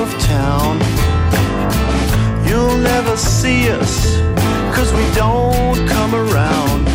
of town. You'll never see us, cause we don't come around.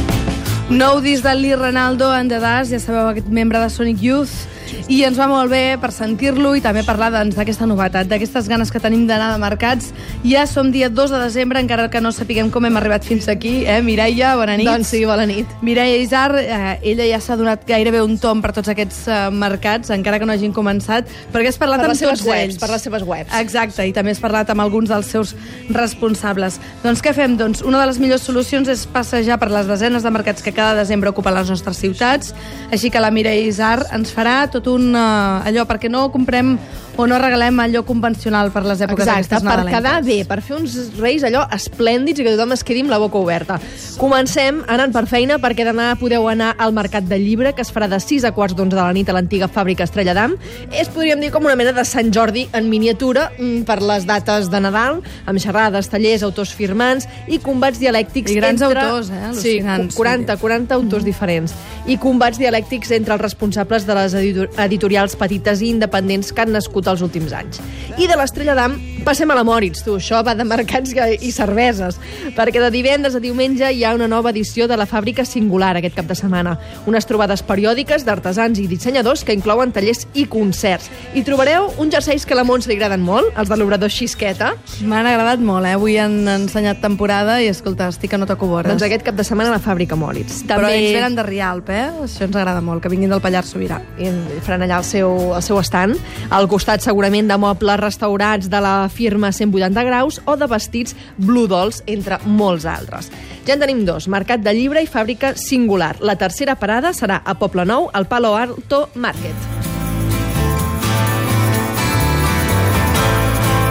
Nou disc de Lee Ronaldo en the Dash, ja sabeu, aquest membre de Sonic Youth, i ens va molt bé per sentir-lo i també parlar doncs, d'aquesta doncs, novetat, d'aquestes ganes que tenim d'anar de mercats. Ja som dia 2 de desembre, encara que no sapiguem com hem arribat fins aquí. Eh? Mireia, bona nit. Doncs sí, bona nit. Mireia Isar, eh, ella ja s'ha donat gairebé un tom per tots aquests eh, mercats, encara que no hagin començat, perquè has parlat per amb les seves tots webs, ells. Per les seves webs. Exacte, i també has parlat amb alguns dels seus responsables. Doncs què fem? Doncs una de les millors solucions és passejar per les desenes de mercats que cada desembre ocupen les nostres ciutats, així que la Mireia Isar ens farà tot un... Eh, allò, perquè no comprem o no regalem allò convencional per les èpoques Exacte, per quedar bé, per fer uns reis allò esplèndids i que tothom es quedi amb la boca oberta. Comencem anant per feina perquè demà podeu anar al Mercat de Llibre que es farà de 6 a quarts d'11 de la nit a l'antiga fàbrica Estrella d'Am. És, podríem dir, com una mena de Sant Jordi en miniatura mm, per les dates de Nadal, amb xerrades, tallers, autors firmants i combats dialèctics I grans entre... autors, eh? Sí, Al·lucinants. 40, 40 autors diferents. I combats dialèctics entre els responsables de les editor- editorials petites i independents que han nascut els últims anys. I de l'Estrella d'Am passem a la Moritz, tu. Això va de mercats i cerveses. Perquè de divendres a diumenge hi ha una nova edició de la Fàbrica Singular aquest cap de setmana. Unes trobades periòdiques d'artesans i dissenyadors que inclouen tallers i concerts. I trobareu uns jerseis que a la Mons li agraden molt, els de l'obrador Xisqueta. M'han agradat molt, eh? Avui han ensenyat temporada i, escolta, estic que no toco vores. Doncs aquest cap de setmana a la Fàbrica Moritz. Però ells venen de Rialp, eh? Això ens agrada molt, que vinguin del Pallars Sobirà. i faran allà el seu, el seu estant. Al costat, segurament, de mobles restaurats de la firma 180 graus o de vestits Blue Dolls, entre molts altres. Ja en tenim dos, Mercat de Llibre i Fàbrica Singular. La tercera parada serà a Poble Nou, al Palo Alto Market.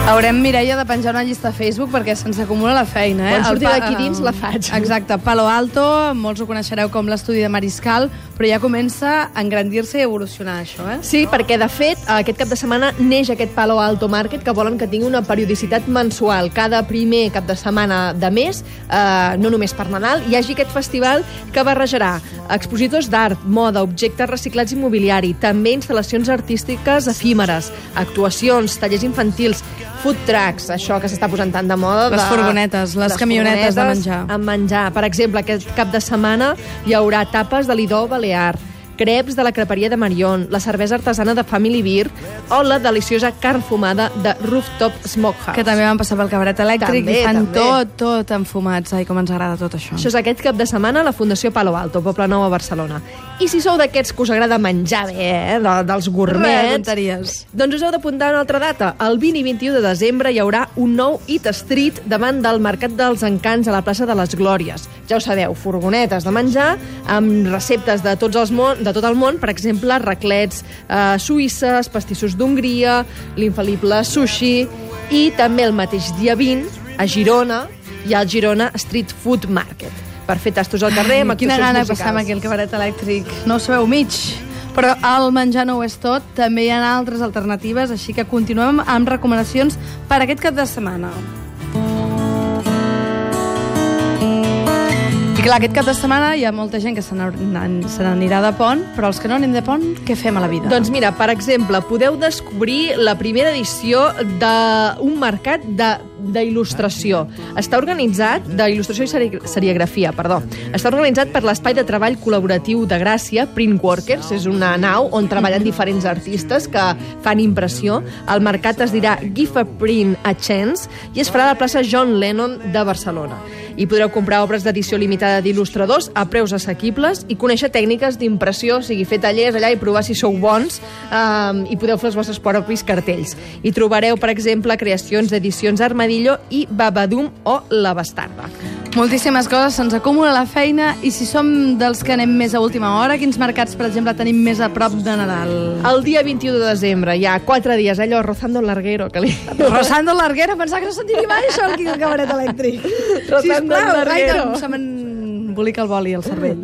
Haurem, Mireia, de penjar una llista a Facebook perquè se'ns acumula la feina, eh? Quan surti d'aquí dins, la faig. Exacte, Palo Alto, molts ho coneixereu com l'estudi de Mariscal, però ja comença a engrandir-se i evolucionar, això, eh? Sí, perquè, de fet, aquest cap de setmana neix aquest Palo Alto Market que volen que tingui una periodicitat mensual. Cada primer cap de setmana de mes, eh, no només per Nadal, hi hagi aquest festival que barrejarà expositors d'art, moda, objectes reciclats i mobiliari, també instal·lacions artístiques efímeres, actuacions, tallers infantils, food trucks, això que s'està posant tant de moda. Les de, furgonetes, les camionetes de menjar. Amb menjar. Per exemple, aquest cap de setmana hi haurà tapes de l'idó balear, creps de la creperia de Marion, la cervesa artesana de Family Beer o la deliciosa carn fumada de Rooftop Smokehouse. Que també van passar pel cabaret elèctric També, i fan també. tot, tot enfumats. Ai, com ens agrada tot això. Això és aquest cap de setmana a la Fundació Palo Alto, Poble Nou a Barcelona. I si sou d'aquests que us agrada menjar bé, eh, de, dels Res, gourmets... tonteries. Doncs us heu d'apuntar una altra data. El 20 i 21 de desembre hi haurà un nou Eat Street davant del Mercat dels Encants a la plaça de les Glòries. Ja ho sabeu, furgonetes de menjar amb receptes de, tots els món, de tot el món, per exemple, raclets eh, suïsses, pastissos d'Hongria, l'infal·lible sushi i també el mateix dia 20 a Girona hi ha el Girona Street Food Market per fer tastos al carrer amb Ai, Quina actuacions gana de musicals. passar amb aquí el cabaret elèctric. No ho sabeu mig. Però el menjar no ho és tot, també hi ha altres alternatives, així que continuem amb recomanacions per aquest cap de setmana. I clar, aquest cap de setmana hi ha molta gent que se n'an- se n'anirà de pont, però els que no anem de pont, què fem a la vida? Doncs mira, per exemple, podeu descobrir la primera edició d'un mercat de d'il·lustració. Està organitzat, d'il·lustració i seri serigrafia, perdó. Està organitzat per l'Espai de Treball Col·laboratiu de Gràcia, Print Workers, és una nau on treballen diferents artistes que fan impressió. El mercat es dirà Give a Print a Chance i es farà a la plaça John Lennon de Barcelona. I podreu comprar obres d'edició limitada d'il·lustradors a preus assequibles i conèixer tècniques d'impressió, o sigui, fer tallers allà i provar si sou bons um, i podeu fer els vostres propis cartells. I trobareu, per exemple, creacions d'edicions Armadillo i Babadum o La Bastarda. Moltíssimes coses, se'ns acumula la feina i si som dels que anem més a última hora, quins mercats, per exemple, tenim més a prop de Nadal? El dia 21 de desembre, ha quatre dies, allò, rozando el larguero, que li... Rosando Larguera, pensava que no sentia mai això al cabaret elèctric. Sisplau, ai, Larguero. doncs se m'embolica el boli al cervell.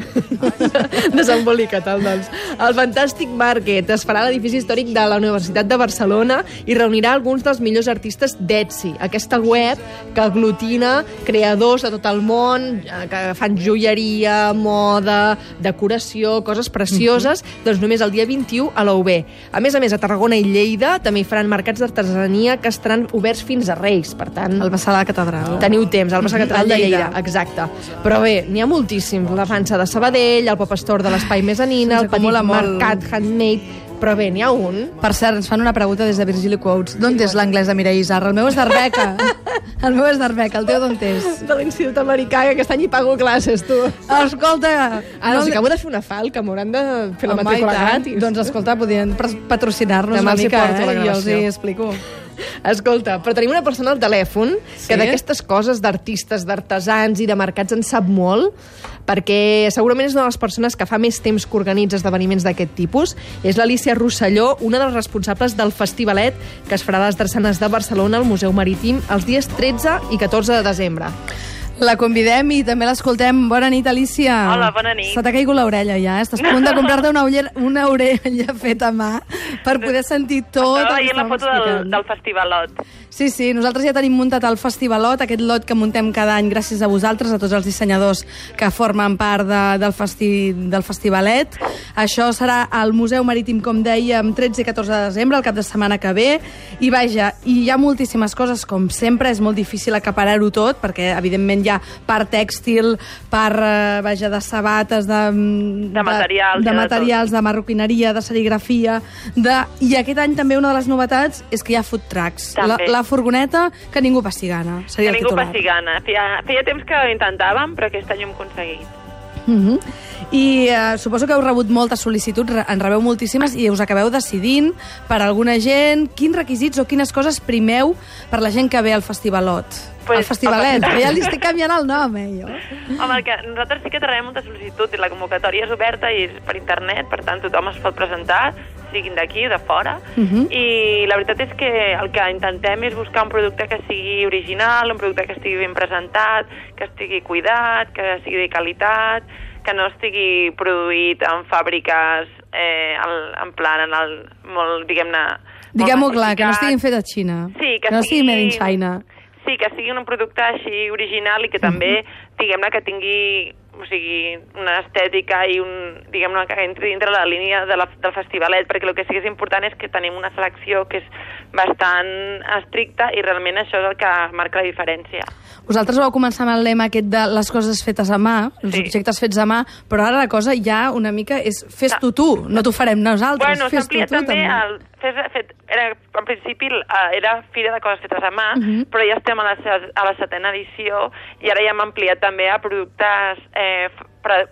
Desembolica, tal, doncs. El Fantàstic Market es farà a l'edifici històric de la Universitat de Barcelona i reunirà alguns dels millors artistes d'Etsy, aquesta web que aglutina creadors de tot el món, eh, que fan joieria, moda, decoració, coses precioses, doncs només el dia 21 a la UB. A més a més, a Tarragona i Lleida també hi faran mercats d'artesania que estaran oberts fins a Reis, per tant... El Bassar a la catedral. Teniu temps, al Bassa Catedral de Lleida. Exacte. Però bé, n'hi ha moltíssims moltíssim. La pansa de Sabadell, el Pop Store de l'Espai Mesanina, el petit molt. mercat handmade... Però bé, n'hi ha un. Per cert, ens fan una pregunta des de Virgili Quotes. D'on és l'anglès de Mireia Isarra? El meu és d'Arbeca. el meu és d'Arbeca. El teu d'on és? De l'Institut Americà, que aquest any hi pago classes, tu. Escolta... Ara els acabo de fer una falca, m'hauran de fer la matrícula gratis. Doncs escolta, podien patrocinar-nos una mica, eh? Jo els hi explico. Escolta, però tenim una persona al telèfon Sí? que d'aquestes coses d'artistes, d'artesans i de mercats en sap molt, perquè segurament és una de les persones que fa més temps que organitza esdeveniments d'aquest tipus. És l'Alicia Rosselló, una de les responsables del festivalet que es farà a les Drassanes de Barcelona al Museu Marítim els dies 13 i 14 de desembre. La convidem i també l'escoltem. Bona nit, Alicia. Hola, bona nit. Se t'ha caigut l'orella ja, eh? Estàs a punt de comprar-te una, ullera, una orella feta a mà per poder sentir tot Estava el que veient la foto del, del festivalot. Sí, sí, nosaltres ja tenim muntat el festivalot, aquest lot que muntem cada any gràcies a vosaltres, a tots els dissenyadors que formen part de, del, festi, del festivalet. Això serà al Museu Marítim, com dèiem, 13 i 14 de desembre, el cap de setmana que ve. I vaja, i hi ha moltíssimes coses, com sempre, és molt difícil acaparar-ho tot, perquè evidentment hi ha part tèxtil, part, eh, vaja, de sabates, de... De materials, de, de materials, de marroquineria, de serigrafia, de... i aquest any també una de les novetats és que hi ha food trucks. La, També. La furgoneta que ningú passi gana, seria Que ningú titular. passi gana. Feia, feia temps que ho intentàvem, però aquest any ho hem aconseguit. Mhm. I eh, suposo que heu rebut moltes sol·licituds, en rebeu moltíssimes, i us acabeu decidint per alguna gent quins requisits o quines coses primeu per la gent que ve al festivalot. Pues, el festivalet, home. ja li estic canviant el nom, eh, jo. Home, que nosaltres sí que traiem molta sol·licitud i la convocatòria és oberta i és per internet, per tant tothom es pot presentar, siguin d'aquí o de fora. Mhm. I la veritat és que el que intentem és buscar un producte que sigui original, un producte que estigui ben presentat, que estigui cuidat, que sigui de qualitat, que no estigui produït en fàbriques eh, el, en plan, en el, molt, diguem-ne... Diguem-ho clar, que no estiguin fet a Xina. Sí, que, que no sigui made in China. Sí, que sigui un producte així original i que també, diguem-ne, que tingui o sigui, una estètica i un, diguem-ne, que entri dintre la línia de la, del festivalet, perquè el que sí que és important és que tenim una selecció que és bastant estricta i realment això és el que marca la diferència. Vosaltres vau començar amb el lema aquest de les coses fetes a mà, els Sí. objectes fets a mà, però ara la cosa ja una mica és fes-t'ho tu, no t'ho farem nosaltres, Bueno, fes-t'ho tu també, també. el, fes, fet, era, en principi eh, era Fira de Coses Fetes a Mà, Mhm. però ja estem a la, a la setena edició i ara ja hem ampliat també a productes eh,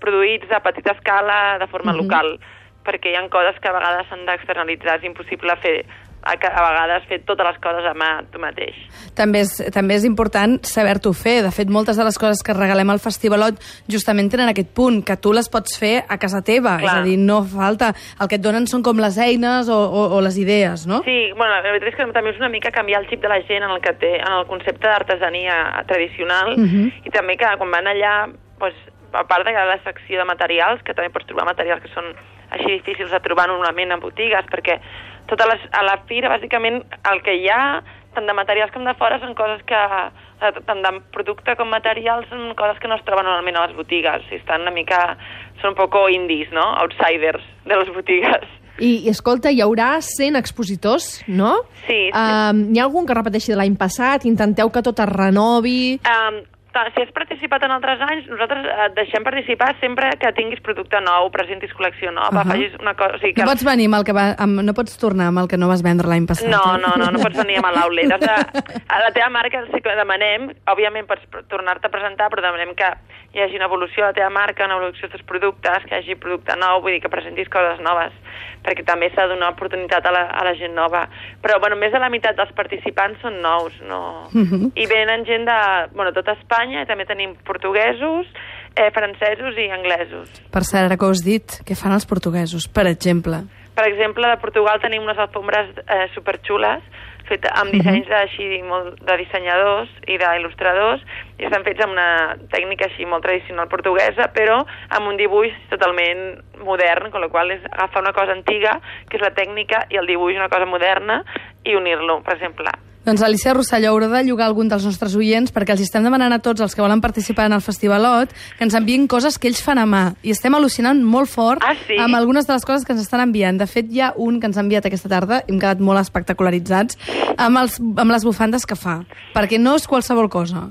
produïts a petita escala de forma Mhm. local, perquè hi ha coses que a vegades s'han d'externalitzar, és impossible fer a, a vegades fer totes les coses a mà tu mateix. També és, també és important saber-t'ho fer. De fet, moltes de les coses que regalem al Festivalot justament tenen aquest punt, que tu les pots fer a casa teva. Clar. És a dir, no falta... El que et donen són com les eines o, o, o les idees, no? Sí, bueno, la veritat és que també és una mica canviar el xip de la gent en el que té, en el concepte d'artesania tradicional Mhm. i també que quan van allà, doncs, a part de la secció de materials, que també pots trobar materials que són així difícils de trobar normalment en botigues, perquè totes les, a la fira, bàsicament, el que hi ha, tant de materials com de fora, són coses que, eh, tant de producte com materials, són coses que no es troben normalment a les botigues, i estan una mica, són un poco indies, no?, outsiders de les botigues. I, i escolta, hi haurà 100 expositors, no? Sí, sí. Um, hi ha algun que repeteixi de l'any passat? Intenteu que tot es renovi? Um, si has participat en altres anys, nosaltres et deixem participar sempre que tinguis producte nou, presentis col·lecció nova, Ahà. facis una cosa... O sigui, que... No pots venir amb el que va, amb, no pots tornar amb el que no vas vendre l'any passat. No, eh? no, no, no pots venir amb l'outlet. Has de, a la teva marca sí que demanem, òbviament pots tornar-te a presentar, però demanem que hi hagi una evolució a la teva marca, una evolució dels teus productes, que hi hagi producte nou, vull dir que presentis coses noves, perquè també s'ha de donar oportunitat a la, a la gent nova. Però, bueno, més de la meitat dels participants són nous, no? Mhm. I venen gent de, bueno, tota Espanya, i també tenim portuguesos, eh, francesos i anglesos. Per cert, ara que ho has dit, què fan els portuguesos, per exemple? Per exemple, de Portugal tenim unes alfombres eh, superxules fetes amb dissenys uh així molt de dissenyadors i d'il·lustradors i estan fets amb una tècnica així molt tradicional portuguesa però amb un dibuix totalment modern, amb la qual és agafar una cosa antiga, que és la tècnica, i el dibuix una cosa moderna i unir-lo, per exemple. Doncs Alicia Rosselló, haurà de llogar algun dels nostres oients perquè els estem demanant a tots els que volen participar en el festivalot que ens enviïn coses que ells fan a mà. I estem al·lucinant molt fort Ah, sí? amb algunes de les coses que ens estan enviant. De fet, hi ha un que ens ha enviat aquesta tarda, hem quedat molt espectacularitzats, amb, els, amb les bufandes que fa. Perquè no és qualsevol cosa.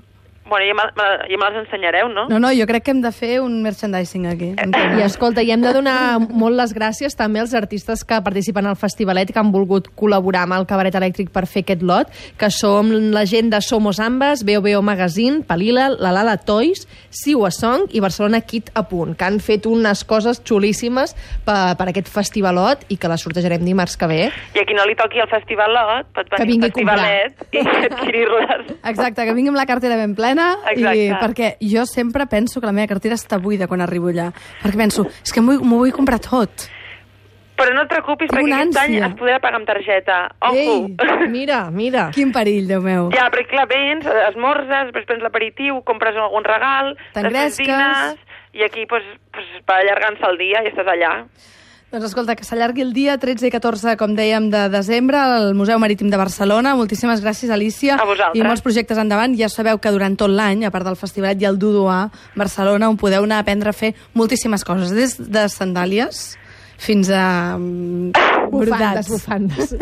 Bueno, ja me, me, ja me les ensenyareu, no? No, no, jo crec que hem de fer un merchandising aquí. I escolta, i hem de donar molt les gràcies també als artistes que participen al festivalet que han volgut col·laborar amb el Cabaret Elèctric per fer aquest lot, que som la gent de Somos Ambas, Veo Magazine, Palila, La Lala Toys, Siwa Song i Barcelona Kit a punt, que han fet unes coses xulíssimes per, per aquest festivalot i que les sortejarem dimarts que ve. I a qui no li toqui el festivalot pot Que venir vingui al festivalet i adquirir-les. Exacte, que vingui amb la cartera ben plena Exacte. i perquè jo sempre penso que la meva cartera està buida quan arribo allà, perquè penso, és que m'ho vull, comprar tot. Però no et preocupis, perquè aquest any es podrà pagar amb targeta. Ojo! Ei, Mira, mira. Quin perill, Déu meu. Ja, perquè clar, vens, esmorzes, després prens l'aperitiu, compres algun regal, T'engresques. i aquí pues, pues, va allargant-se el dia i estàs allà. Doncs escolta, que s'allargui el dia 13 i 14, com dèiem, de desembre al Museu Marítim de Barcelona. Moltíssimes gràcies, Alicia. A vosaltres. I molts projectes endavant. Ja sabeu que durant tot l'any, a part del festivalet, hi ha el Dudu a Barcelona, on podeu anar a aprendre a fer moltíssimes coses, des de sandàlies fins a... mm, Bufandes, bufandes.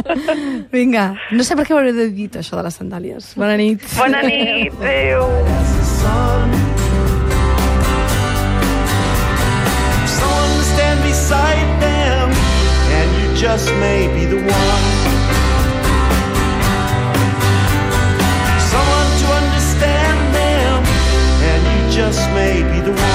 Vinga, no sé per què ho hauré de dir, això de les sandàlies. Bona nit. Bona nit, adéu. Just may be the one. Someone to understand them, and you just may be the one.